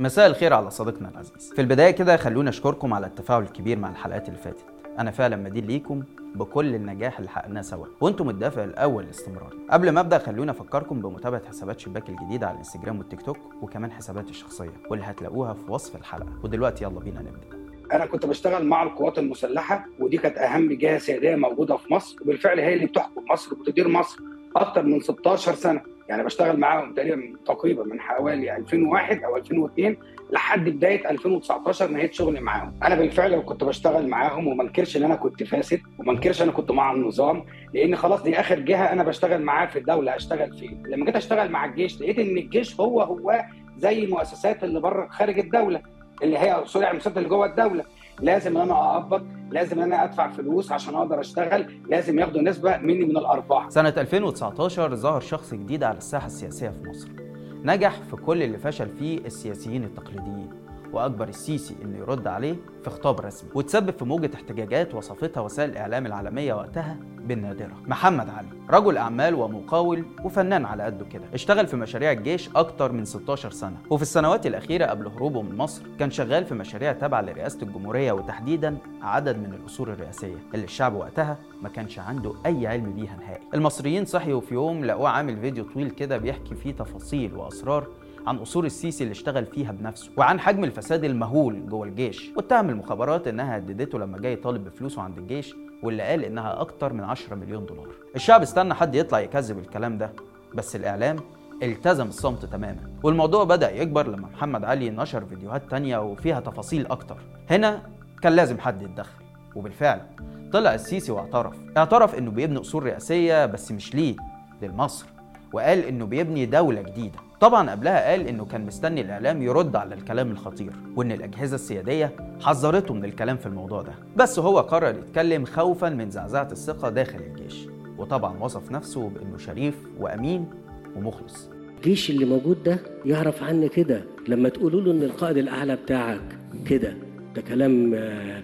مساء الخير على صديقنا العزيز. في البداية كده خلونا أشكركم على التفاعل الكبير مع الحلقات اللي فاتت. أنا فعلا مدين ليكم بكل النجاح اللي حققناه سوا. وأنتم الدافع الأول لاستمرار قبل ما أبدأ خلونا أفكركم بمتابعة حسابات شباك الجديده على الإنستجرام والتيك توك وكمان حساباتي الشخصية واللي هتلاقوها في وصف الحلقة. ودلوقتي يلا بينا نبدأ. أنا كنت بشتغل مع القوات المسلحة ودي كانت أهم جهة سيادية موجودة في مصر وبالفعل هي اللي بتحكم مصر وبتدير مصر أكتر من 16 سنة. يعني بشتغل معاهم تقريبا تقريبا من حوالي 2001 أو 2002 لحد بداية 2019 نهاية شغلي معاهم. أنا بالفعل كنت بشتغل معاهم وما انكرش إن أنا كنت فاسد وما انكرش أنا كنت مع النظام لأن خلاص دي آخر جهة أنا بشتغل معاها في الدولة اشتغل فيه لما جيت أشتغل مع الجيش لقيت إن الجيش هو هو زي المؤسسات اللي بره خارج الدولة اللي هي سوري المؤسسات اللي جوه الدولة. لازم إن أنا أقبض لازم إن أنا أدفع فلوس عشان أقدر أشتغل لازم ياخدوا نسبة مني من الأرباح. سنة 2019 ظهر شخص جديد على الساحة السياسية في مصر. نجح في كل اللي فشل فيه السياسيين التقليديين. وأجبر السيسي إنه يرد عليه في خطاب رسمي وتسبب في موجة احتجاجات وصفتها وسائل الإعلام العالمية وقتها بالنادرة. محمد علي رجل أعمال ومقاول وفنان على قده كده. اشتغل في مشاريع الجيش أكتر من 16 سنة. وفي السنوات الأخيرة قبل هروبه من مصر كان شغال في مشاريع تابعة لرئاسة الجمهورية وتحديدا عدد من الأصول الرئاسية اللي الشعب وقتها ما كانش عنده أي علم بيها نهائي. المصريين صحيوا في يوم لقوه عامل فيديو طويل كده بيحكي فيه تفاصيل وأسرار عن اصول السيسي اللي اشتغل فيها بنفسه وعن حجم الفساد المهول جوه الجيش. واتهم المخابرات إنها هددته لما جاي يطالب بفلوسه عند الجيش واللي قال إنها أكتر من 10 مليون دولار. الشعب استنى حد يطلع يكذب الكلام ده بس الإعلام التزم الصمت تماما. والموضوع بدأ يكبر لما محمد علي نشر فيديوهات تانية وفيها تفاصيل أكتر. هنا كان لازم حد يتدخل وبالفعل طلع السيسي واعترف. اعترف إنه بيبني اصول رئاسية بس مش ليه لمصر وقال إنه بيبني دولة جديدة. طبعا قبلها قال إنه كان مستني الإعلام يرد على الكلام الخطير وإن الأجهزة السيادية حذرته من الكلام في الموضوع ده. بس هو قرر يتكلم خوفا من زعزعة الثقة داخل الجيش وطبعا وصف نفسه بإنه شريف وأمين ومخلص. الجيش اللي موجود ده يعرف عني كده لما تقولوا له إن القائد الأعلى بتاعك كده. ده كلام آه،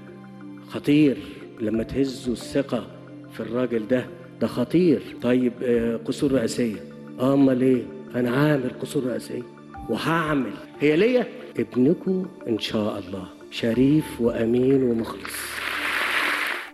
خطير. لما تهزوا الثقة في الراجل ده ده خطير. طيب آه، قصور رئاسية. أمال إيه؟ أنا عامل قصور رئاسيه وهعمل. هي ليا؟ ابنكم إن شاء الله. شريف وأمين ومخلص.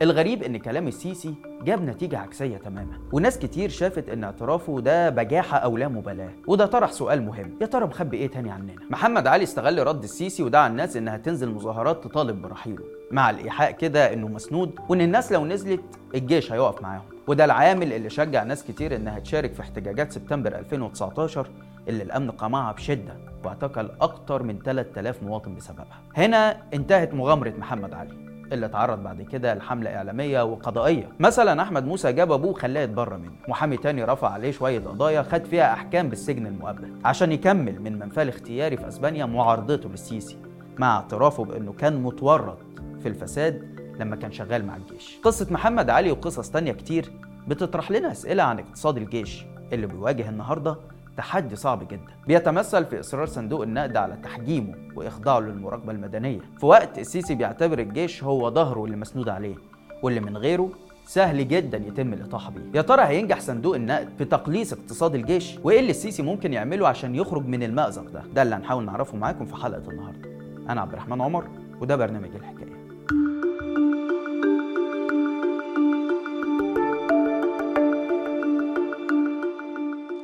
الغريب إن كلام السيسي جاب نتيجة عكسية تماما. وناس كتير شافت إن اعترافه ده بجاحة أو لا مبالاة. وده طرح سؤال مهم. يا ترى مخبي إيه تاني عننا؟ محمد علي استغل رد السيسي ودعا الناس إنها تنزل مظاهرات تطالب برحيله مع الإيحاء كده إنه مسنود وإن الناس لو نزلت الجيش هيقف معاهم. وده العامل اللي شجع ناس كتير إنها تشارك في احتجاجات سبتمبر 2019 اللي الأمن قمعها بشدة واعتقل أكتر من 3000 مواطن بسببها. هنا انتهت مغامرة محمد علي. اللي اتعرض بعد كده لحملة إعلامية وقضائية. مثلا أحمد موسى جاب أبوه خلاه يتبرى منه. محامي تاني رفع عليه شوية قضايا خد فيها أحكام بالسجن المؤبد. عشان يكمل من منفاه الاختياري في أسبانيا معارضته للسيسي مع اعترافه بأنه كان متورط في الفساد لما كان شغال مع الجيش. قصة محمد علي وقصص تانية كتير بتطرح لنا أسئلة عن اقتصاد الجيش اللي بيواجه النهارده تحدي صعب جدا. بيتمثل في إصرار صندوق النقد على تحجيمه واخضاعه للمراقبة المدنية. في وقت السيسي بيعتبر الجيش هو ظهره اللي مسنود عليه واللي من غيره سهل جدا يتم الاطاحه بيه. يا ترى هينجح صندوق النقد في تقليص اقتصاد الجيش؟ وإيه اللي السيسي ممكن يعمله عشان يخرج من المأزق ده؟ ده اللي هنحاول نعرفه معاكم في حلقة النهارده. أنا عبد الرحمن عمر وده برنامج الحكاية.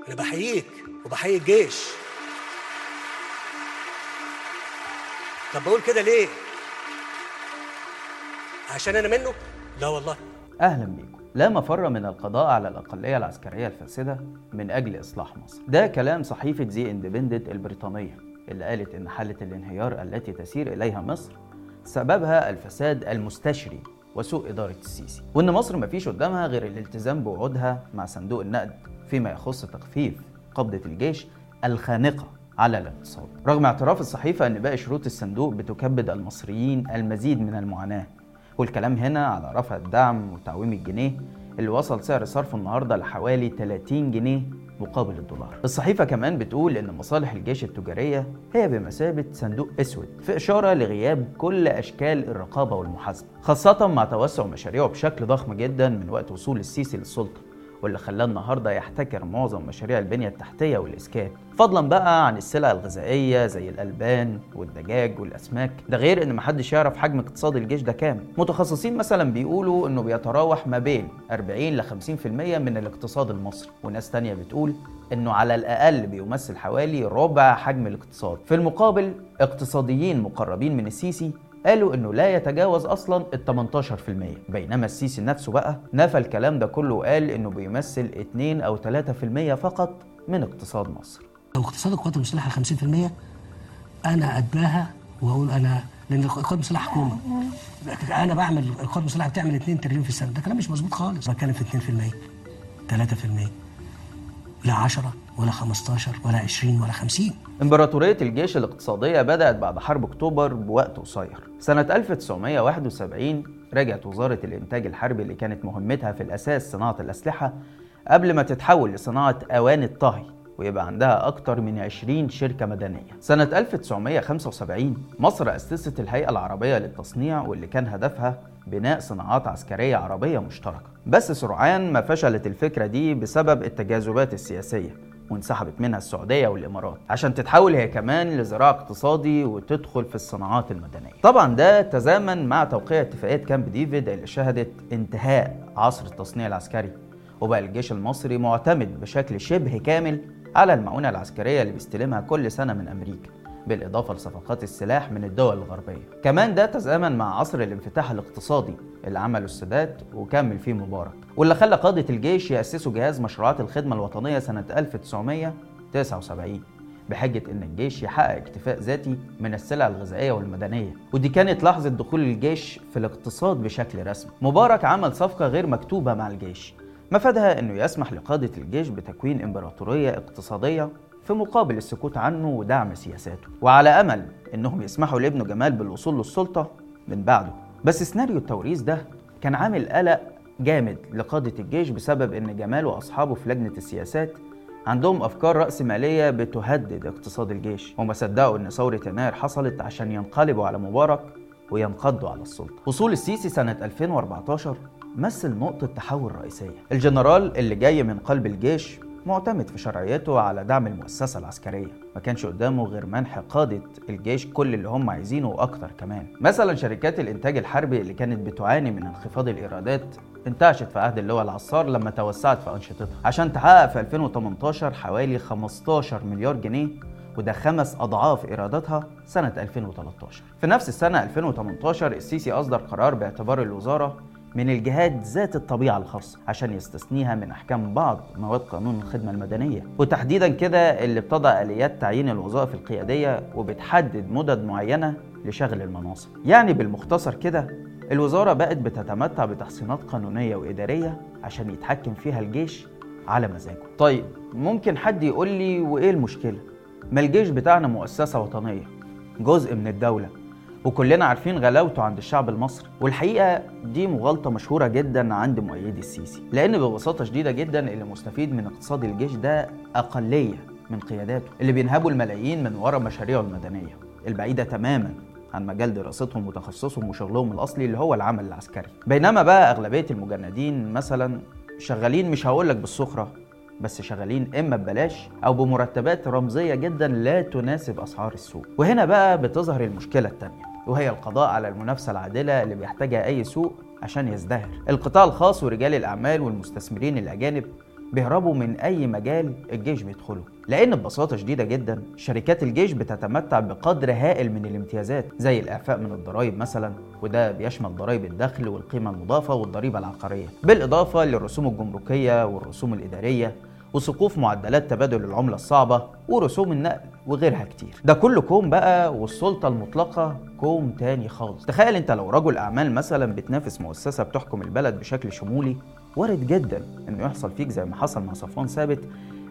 أنا بحييك. وبحيي الجيش. طب بقول كده ليه؟ عشان أنا منه؟ لا والله. أهلا بيكم. لا مفر من القضاء على الأقلية العسكرية الفاسدة من أجل إصلاح مصر. ده كلام صحيفة زي اندبندنت البريطانية اللي قالت إن حالة الانهيار التي تسير إليها مصر سببها الفساد المستشري وسوء إدارة السيسي وإن مصر مفيش قدامها غير الالتزام بوعودها مع صندوق النقد فيما يخص تخفيف قبضة الجيش الخانقة على الاقتصاد رغم اعتراف الصحيفة أن باقي شروط الصندوق بتكبد المصريين المزيد من المعاناة والكلام هنا على رفع الدعم وتعويم الجنيه اللي وصل سعر صرفه النهارده لحوالي 30 جنيه مقابل الدولار. الصحيفة كمان بتقول إن مصالح الجيش التجارية هي بمثابة صندوق أسود في إشارة لغياب كل أشكال الرقابة والمحاسبة، خاصة مع توسع مشاريعه بشكل ضخم جدا من وقت وصول السيسي للسلطة. واللي خلاه النهارده يحتكر معظم مشاريع البنية التحتية والاسكان فضلا بقى عن السلع الغذائية زي الألبان والدجاج والأسماك. ده غير إن محدش يعرف حجم اقتصاد الجيش ده كام. متخصصين مثلا بيقولوا إنه بيتراوح ما بين 40 ل 50% من الاقتصاد المصري. وناس تانية بتقول إنه على الأقل بيمثل حوالي ربع حجم الاقتصاد. في المقابل اقتصاديين مقربين من السيسي قالوا إنه لا يتجاوز أصلا ال 18% بينما السيسي نفسه بقى نفى الكلام ده كله وقال إنه بيمثل 2 أو 3% فقط من اقتصاد مصر. لو اقتصاد القوات المسلحة 50% أنا اتباهى وأقول أنا لأن القوات المسلحة حكومة. أنا بعمل القوات المسلحة بتعمل 2 تريليون في السنة. ده كلام مش مظبوط خالص. بتكلم في 2% 3% لا 10 ولا 15 ولا 20 ولا 50 إمبراطورية الجيش الاقتصادية بدأت بعد حرب أكتوبر بوقت قصير. سنة 1971 رجعت وزارة الإنتاج الحربي اللي كانت مهمتها في الأساس صناعة الأسلحة قبل ما تتحول لصناعة أواني الطهي ويبقى عندها أكتر من 20 شركة مدنية. سنة 1975 مصر أسست الهيئة العربية للتصنيع واللي كان هدفها بناء صناعات عسكرية عربية مشتركة. بس سرعان ما فشلت الفكرة دي بسبب التجاذبات السياسية وانسحبت منها السعودية والإمارات عشان تتحول هي كمان لزراعة اقتصادي وتدخل في الصناعات المدنية. طبعا ده تزامن مع توقيع اتفاقية كامب ديفيد اللي شهدت انتهاء عصر التصنيع العسكري وبقى الجيش المصري معتمد بشكل شبه كامل على المعونة العسكرية اللي بيستلمها كل سنة من أمريكا. بالإضافة لصفقات السلاح من الدول الغربية. كمان ده تزامن مع عصر الانفتاح الاقتصادي اللي عمله السادات وكمل فيه مبارك. واللي خلى قادة الجيش يأسسوا جهاز مشروعات الخدمة الوطنية سنة 1979 بحجة إن الجيش يحقق اكتفاء ذاتي من السلع الغذائية والمدنية. ودي كانت لحظة دخول الجيش في الاقتصاد بشكل رسمي. مبارك عمل صفقة غير مكتوبة مع الجيش. مفادها إنه يسمح لقادة الجيش بتكوين إمبراطورية اقتصادية في مقابل السكوت عنه ودعم سياساته. وعلى أمل إنهم يسمحوا لابنه جمال بالوصول للسلطة من بعده. بس سيناريو التوريث ده كان عامل قلق جامد لقادة الجيش بسبب إن جمال وأصحابه في لجنة السياسات عندهم أفكار رأسمالية بتهدد اقتصاد الجيش. وما صدقوا إن ثورة يناير حصلت عشان ينقلبوا على مبارك وينقضوا على السلطة. وصول السيسي سنة 2014 مثل نقطة تحول رئيسية. الجنرال اللي جاي من قلب الجيش معتمد في شرعيته على دعم المؤسسة العسكرية. ما كانش قدامه غير منح قادة الجيش كل اللي هم عايزينه وأكتر كمان. مثلا شركات الإنتاج الحربي اللي كانت بتعاني من انخفاض الإيرادات انتعشت في عهد اللواء العصار لما توسعت في أنشطتها. عشان تحقق في 2018 حوالي 15 مليار جنيه وده خمس أضعاف إيراداتها سنة 2013 في نفس السنة 2018 السيسي أصدر قرار باعتبار الوزارة من الجهات ذات الطبيعة الخاصة عشان يستثنيها من أحكام بعض مواد قانون الخدمة المدنية. وتحديدا كده اللي بتضع آليات تعيين الوظائف القيادية وبتحدد مدد معينة لشغل المناصب. يعني بالمختصر كده الوزارة بقت بتتمتع بتحصينات قانونية وإدارية عشان يتحكم فيها الجيش على مزاجه. طيب ممكن حد يقول لي وإيه المشكلة؟ ما الجيش بتاعنا مؤسسة وطنية جزء من الدولة. وكلنا عارفين غلاوته عند الشعب المصري. والحقيقة دي مغالطة مشهورة جدا عند مؤيدي السيسي. لأن ببساطة شديدة جدا اللي مستفيد من اقتصاد الجيش ده أقلية من قياداته اللي بينهبوا الملايين من ورا مشاريعه المدنية البعيدة تماما عن مجال دراستهم وتخصصهم وشغلهم الأصلي اللي هو العمل العسكري. بينما بقى أغلبية المجندين مثلا شغالين مش هقولك بالسخرة بس شغالين إما ببلاش أو بمرتبات رمزية جدا لا تناسب أسعار السوق. وهنا بقى بتظهر المشكلة الثانية وهي القضاء على المنافسة العادلة اللي بيحتاجها أي سوق عشان يزدهر. القطاع الخاص ورجال الأعمال والمستثمرين الأجانب بيهربوا من أي مجال الجيش بيدخله لأن ببساطة شديدة جدا شركات الجيش بتتمتع بقدر هائل من الامتيازات زي الإعفاء من الضرائب مثلا وده بيشمل ضرائب الدخل والقيمة المضافة والضريبة العقارية بالإضافة للرسوم الجمركية والرسوم الإدارية وسقوف معدلات تبادل العملة الصعبة ورسوم النقل وغيرها كتير. ده كله كوم بقى والسلطة المطلقة كوم تاني خالص. تخيل انت لو رجل أعمال مثلا بتنافس مؤسسة بتحكم البلد بشكل شمولي وارد جدا إنه يحصل فيك زي ما حصل مع صفوان ثابت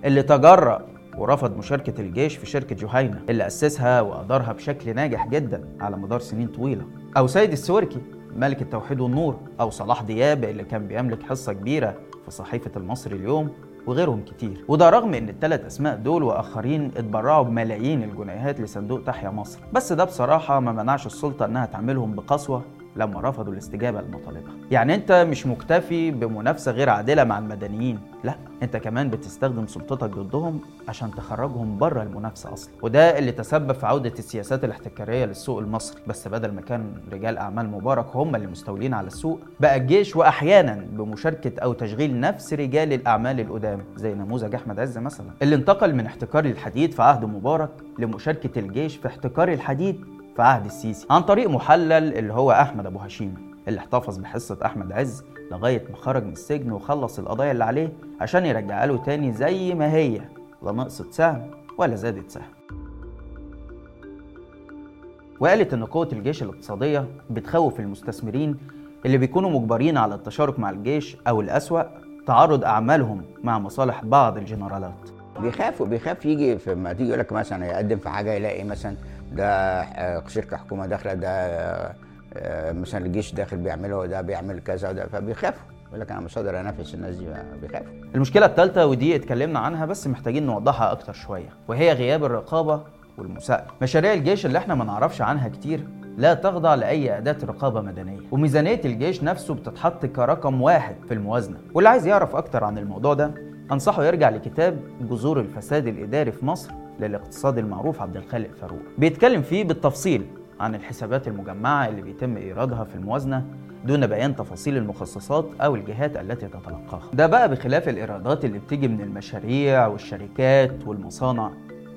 اللي تجرأ ورفض مشاركة الجيش في شركة جهينة اللي أسسها وأدارها بشكل ناجح جدا على مدار سنين طويلة. أو سيد السوركي ملك التوحيد والنور أو صلاح دياب اللي كان بيملك حصة كبيرة في صحيفة المصري اليوم وغيرهم كتير. وده رغم إن الثلاث أسماء دول وآخرين اتبرعوا بملايين الجنيهات لصندوق تحيا مصر. بس ده بصراحة ما منعش السلطة إنها تعملهم بقسوة. لما رفضوا الاستجابة لمطالبها يعني أنت مش مكتفي بمنافسة غير عادلة مع المدنيين. لا أنت كمان بتستخدم سلطتك ضدهم عشان تخرجهم بره المنافسة أصلا. وده اللي تسبب في عودة السياسات الاحتكارية للسوق المصري. بس بدل ما كان رجال أعمال مبارك هم اللي مستولين على السوق بقى الجيش واحيانا بمشاركة أو تشغيل نفس رجال الأعمال القدام زي نموذج أحمد عز مثلا اللي انتقل من احتكار الحديد في عهد مبارك لمشاركة الجيش في احتكار الحديد في عهد السيسي عن طريق محلل اللي هو أحمد أبو هشيمة اللي احتفظ بحصة أحمد عز لغاية ما خرج من السجن وخلص القضايا اللي عليه عشان يرجعها له تاني زي ما هي لا نقصت سهم ولا زادت سهم. وقالت إن قوة الجيش الاقتصادية بتخوف المستثمرين اللي بيكونوا مجبرين على التشارك مع الجيش أو الأسوأ تعارض أعمالهم مع مصالح بعض الجنرالات. بيخافوا بيخاف يجي في ما تيجي يقول لك مثلا يقدم في حاجة يلاقي مثلا ده شركة حكومة داخلة ده آه، مثلا الجيش داخل بيعمله ده بيعمل كذا وده فبيخافوا. يقول لك أنا مش قادر أنافس الناس دي بيخافوا المشكلة الثالثة ودي اتكلمنا عنها بس محتاجين نوضحها أكتر شوية وهي غياب الرقابة والمساءلة. مشاريع الجيش اللي إحنا ما نعرفش عنها كتير لا تخضع لأي أداة رقابة مدنية وميزانية الجيش نفسه بتتحط كرقم واحد في الموازنة. واللي عايز يعرف أكتر عن الموضوع ده أنصحه يرجع لكتاب جذور الفساد الإداري في مصر للاقتصاد المعروف عبد الخالق فاروق. بيتكلم فيه بالتفصيل عن الحسابات المجمعة اللي بيتم إيرادها في الموازنة دون بيان تفاصيل المخصصات أو الجهات التي تتلقاها. ده بقى بخلاف الإيرادات اللي بتيجي من المشاريع والشركات والمصانع.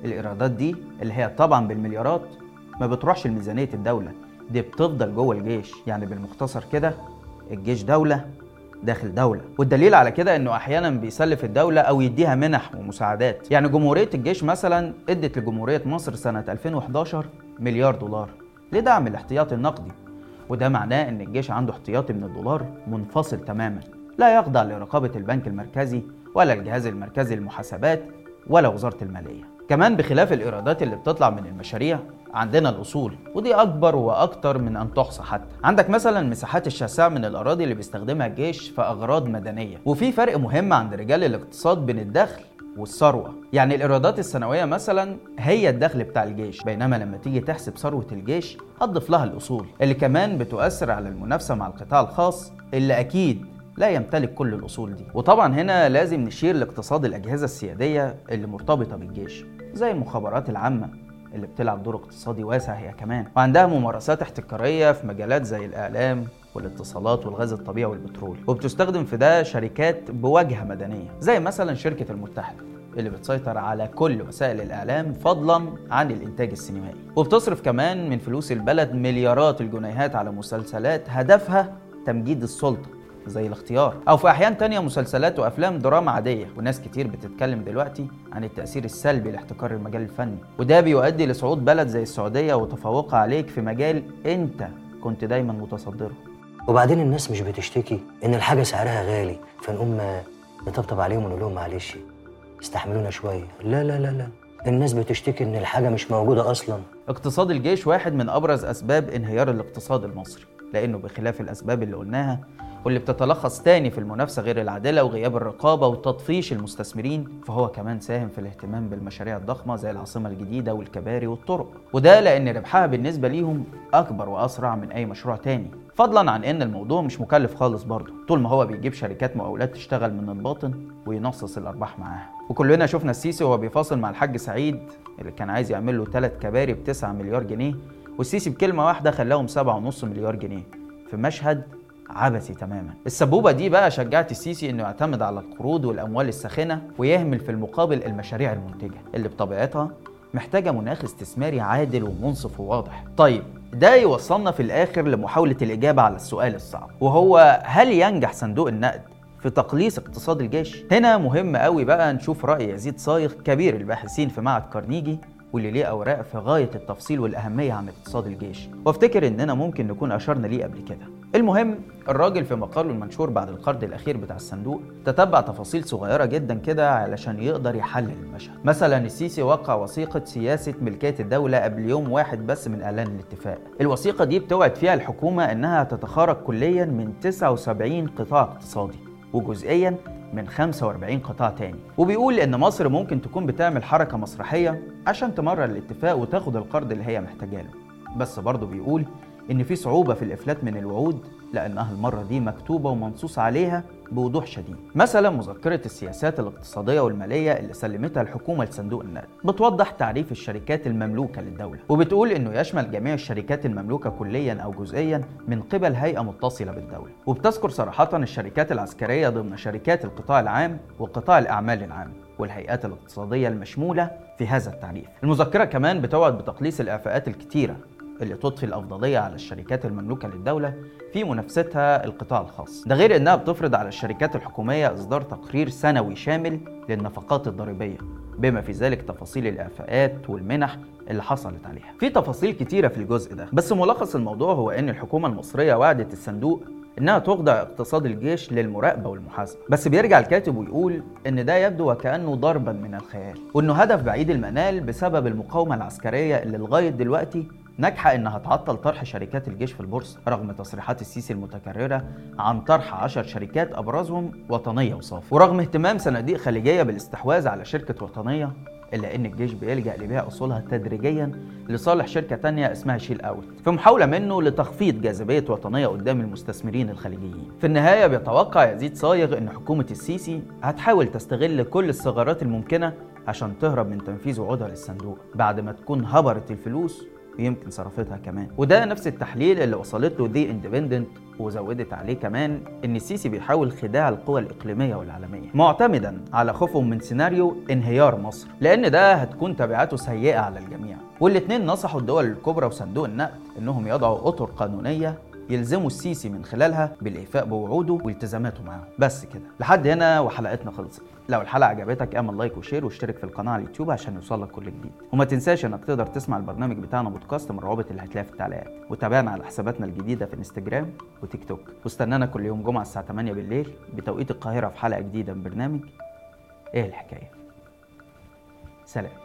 الإيرادات دي اللي هي طبعا بالمليارات ما بتروحش لميزانية الدولة دي بتفضل جوه الجيش. يعني بالمختصر كده الجيش دولة داخل دولة. والدليل على كده إنه أحيانا بيسلف الدولة أو يديها منح ومساعدات. يعني جمهورية الجيش مثلا إدت لجمهورية مصر سنة 2011 مليار دولار لدعم الاحتياطي النقدي. وده معناه إن الجيش عنده احتياطي من الدولار منفصل تماما. لا يخضع لرقابة البنك المركزي ولا الجهاز المركزي للمحاسبات ولا وزارة المالية. كمان بخلاف الإيرادات اللي بتطلع من المشاريع عندنا الأصول ودي أكبر وأكتر من أن تحصى حتى. عندك مثلا المساحات الشاسعة من الأراضي اللي بيستخدمها الجيش في أغراض مدنية وفي فرق مهم عند رجال الاقتصاد بين الدخل والثروة. يعني الإيرادات السنوية مثلا هي الدخل بتاع الجيش بينما لما تيجي تحسب ثروة الجيش هتضيف لها الأصول اللي كمان بتؤثر على المنافسة مع القطاع الخاص اللي أكيد لا يمتلك كل الأصول دي. وطبعا هنا لازم نشير لاقتصاد الأجهزة السيادية اللي مرتبطة بالجيش زي المخابرات العامة اللي بتلعب دور اقتصادي واسع هي كمان. وعندها ممارسات احتكارية في مجالات زي الإعلام والاتصالات والغاز الطبيعي والبترول. وبتستخدم في ده شركات بواجهة مدنية زي مثلا شركة المتحدة اللي بتسيطر على كل وسائل الإعلام فضلا عن الإنتاج السينمائي. وبتصرف كمان من فلوس البلد مليارات الجنيهات على مسلسلات هدفها تمجيد السلطة. زي الاختيار. أو في أحيان تانية مسلسلات وأفلام دراما عادية. وناس كتير بتتكلم دلوقتي عن التأثير السلبي لاحتكار المجال الفني. وده بيؤدي لصعود بلد زي السعودية وتفوقها عليك في مجال أنت كنت دايما متصدره. وبعدين الناس مش بتشتكي إن الحاجة سعرها غالي. فنقوم نطبطب عليهم ونقول لهم معلش استحملونا شوية. لا لا لا لا. الناس بتشتكي إن الحاجة مش موجودة أصلا. اقتصاد الجيش واحد من أبرز أسباب انهيار الاقتصاد المصري. لأنه بخلاف الأسباب اللي قلناها واللي بتتلخص تاني في المنافسة غير العادلة وغياب الرقابة وتطفيش المستثمرين فهو كمان ساهم في الاهتمام بالمشاريع الضخمة زي العاصمة الجديدة والكباري والطرق. وده لأن ربحها بالنسبة ليهم أكبر وأسرع من أي مشروع تاني. فضلا عن إن الموضوع مش مكلف خالص برضه طول ما هو بيجيب شركات مقاولات تشتغل من الباطن وينصص الأرباح معاها. وكلنا شفنا السيسي وهو بيفاصل مع الحاج سعيد اللي كان عايز يعمل له ثلاث كباري ب 9 مليار جنيه والسيسي بكلمة واحدة خلاهم 7.5 مليار جنيه في مشهد عبثي تماما. السبوبة دي بقى شجعت السيسي إنه يعتمد على القروض والأموال الساخنة ويهمل في المقابل المشاريع المنتجة اللي بطبيعتها محتاجة مناخ استثماري عادل ومنصف وواضح. طيب ده يوصلنا في الآخر لمحاولة الإجابة على السؤال الصعب وهو هل ينجح صندوق النقد في تقليص اقتصاد الجيش؟ هنا مهم قوي بقى نشوف رأي يزيد صايغ كبير الباحثين في معهد كارنيجي واللي ليه أوراق في غاية التفصيل والأهمية عن اقتصاد الجيش؟ وافتكر إننا ممكن نكون أشرنا ليه قبل كده. المهم الراجل في مقاله المنشور بعد القرض الأخير بتاع الصندوق تتبع تفاصيل صغيرة جدا كده علشان يقدر يحلل المشهد. مثلا السيسي وقع وثيقة سياسة ملكية الدولة قبل يوم واحد بس من إعلان الاتفاق. الوثيقة دي بتوعد فيها الحكومة إنها تتخارج كليا من 79 قطاع اقتصادي وجزئيا من 45 قطاع تاني. وبيقول إن مصر ممكن تكون بتعمل حركة مسرحية عشان تمرر الاتفاق وتاخد القرض اللي هي محتاجاه له. بس برضه بيقول إن في صعوبة في الإفلات من الوعود لأنها المرة دي مكتوبة ومنصوص عليها بوضوح شديد. مثلا مذكرة السياسات الاقتصادية والمالية اللي سلمتها الحكومة لصندوق النقد. بتوضح تعريف الشركات المملوكة للدولة وبتقول إنه يشمل جميع الشركات المملوكة كليا أو جزئيا من قبل هيئة متصلة بالدولة. وبتذكر صراحة الشركات العسكرية ضمن شركات القطاع العام وقطاع الأعمال العام والهيئات الاقتصادية المشمولة في هذا التعريف. المذكرة كمان بتوعد بتقليص الإعفاءات الكتيرة اللي تضفي الأفضلية على الشركات المملوكة للدولة في منافستها القطاع الخاص. ده غير أنها بتفرض على الشركات الحكومية إصدار تقرير سنوي شامل للنفقات الضريبية بما في ذلك تفاصيل الإعفاءات والمنح اللي حصلت عليها. في تفاصيل كتيرة في الجزء ده بس ملخص الموضوع هو أن الحكومة المصرية وعدت الصندوق إنها تخضع اقتصاد الجيش للمراقبة والمحاسبة. بس بيرجع الكاتب ويقول إن ده يبدو وكأنه ضربا من الخيال وإنه هدف بعيد المنال بسبب المقاومة العسكرية اللي لغاية دلوقتي ناجحة إنها تعطل طرح شركات الجيش في البورصة رغم تصريحات السيسي المتكررة عن طرح عشر شركات أبرزهم وطنية وصافي. ورغم اهتمام صناديق خليجية بالاستحواذ على شركة وطنية إلا إن الجيش بيلجأ لبيع أصولها تدريجيا لصالح شركة تانية اسمها Chill Out. في محاولة منه لتخفيض جاذبية وطنية قدام المستثمرين الخليجيين. في النهاية بيتوقع يزيد صايغ إن حكومة السيسي هتحاول تستغل كل الثغرات الممكنة عشان تهرب من تنفيذ وعودها للصندوق. بعد ما تكون هبرت الفلوس ويمكن صرفتها كمان. وده نفس التحليل اللي وصلت له The Independent وزودت عليه كمان إن السيسي بيحاول خداع القوى الإقليمية والعالمية معتمدا على خوفهم من سيناريو انهيار مصر لأن ده هتكون تبعاته سيئة على الجميع. والاثنين نصحوا الدول الكبرى وصندوق النقد إنهم يضعوا أطر قانونية يلزموا السيسي من خلالها بالإيفاء بوعوده والتزاماته معاهم بس كده. لحد هنا وحلقتنا خلصت. لو الحلقة عجبتك اعمل like و share واشترك في القناة على اليوتيوب عشان يوصلك كل جديد. وما تنساش انك تقدر تسمع البرنامج بتاعنا بودكاست من الروابط اللي هتلاقيها في التعليقات. وتابعنا على حساباتنا الجديدة في انستجرام وتيك توك واستنانا كل يوم جمعة الساعة 8 بالليل بتوقيت القاهرة في حلقة جديدة من برنامج إيه الحكاية. سلام.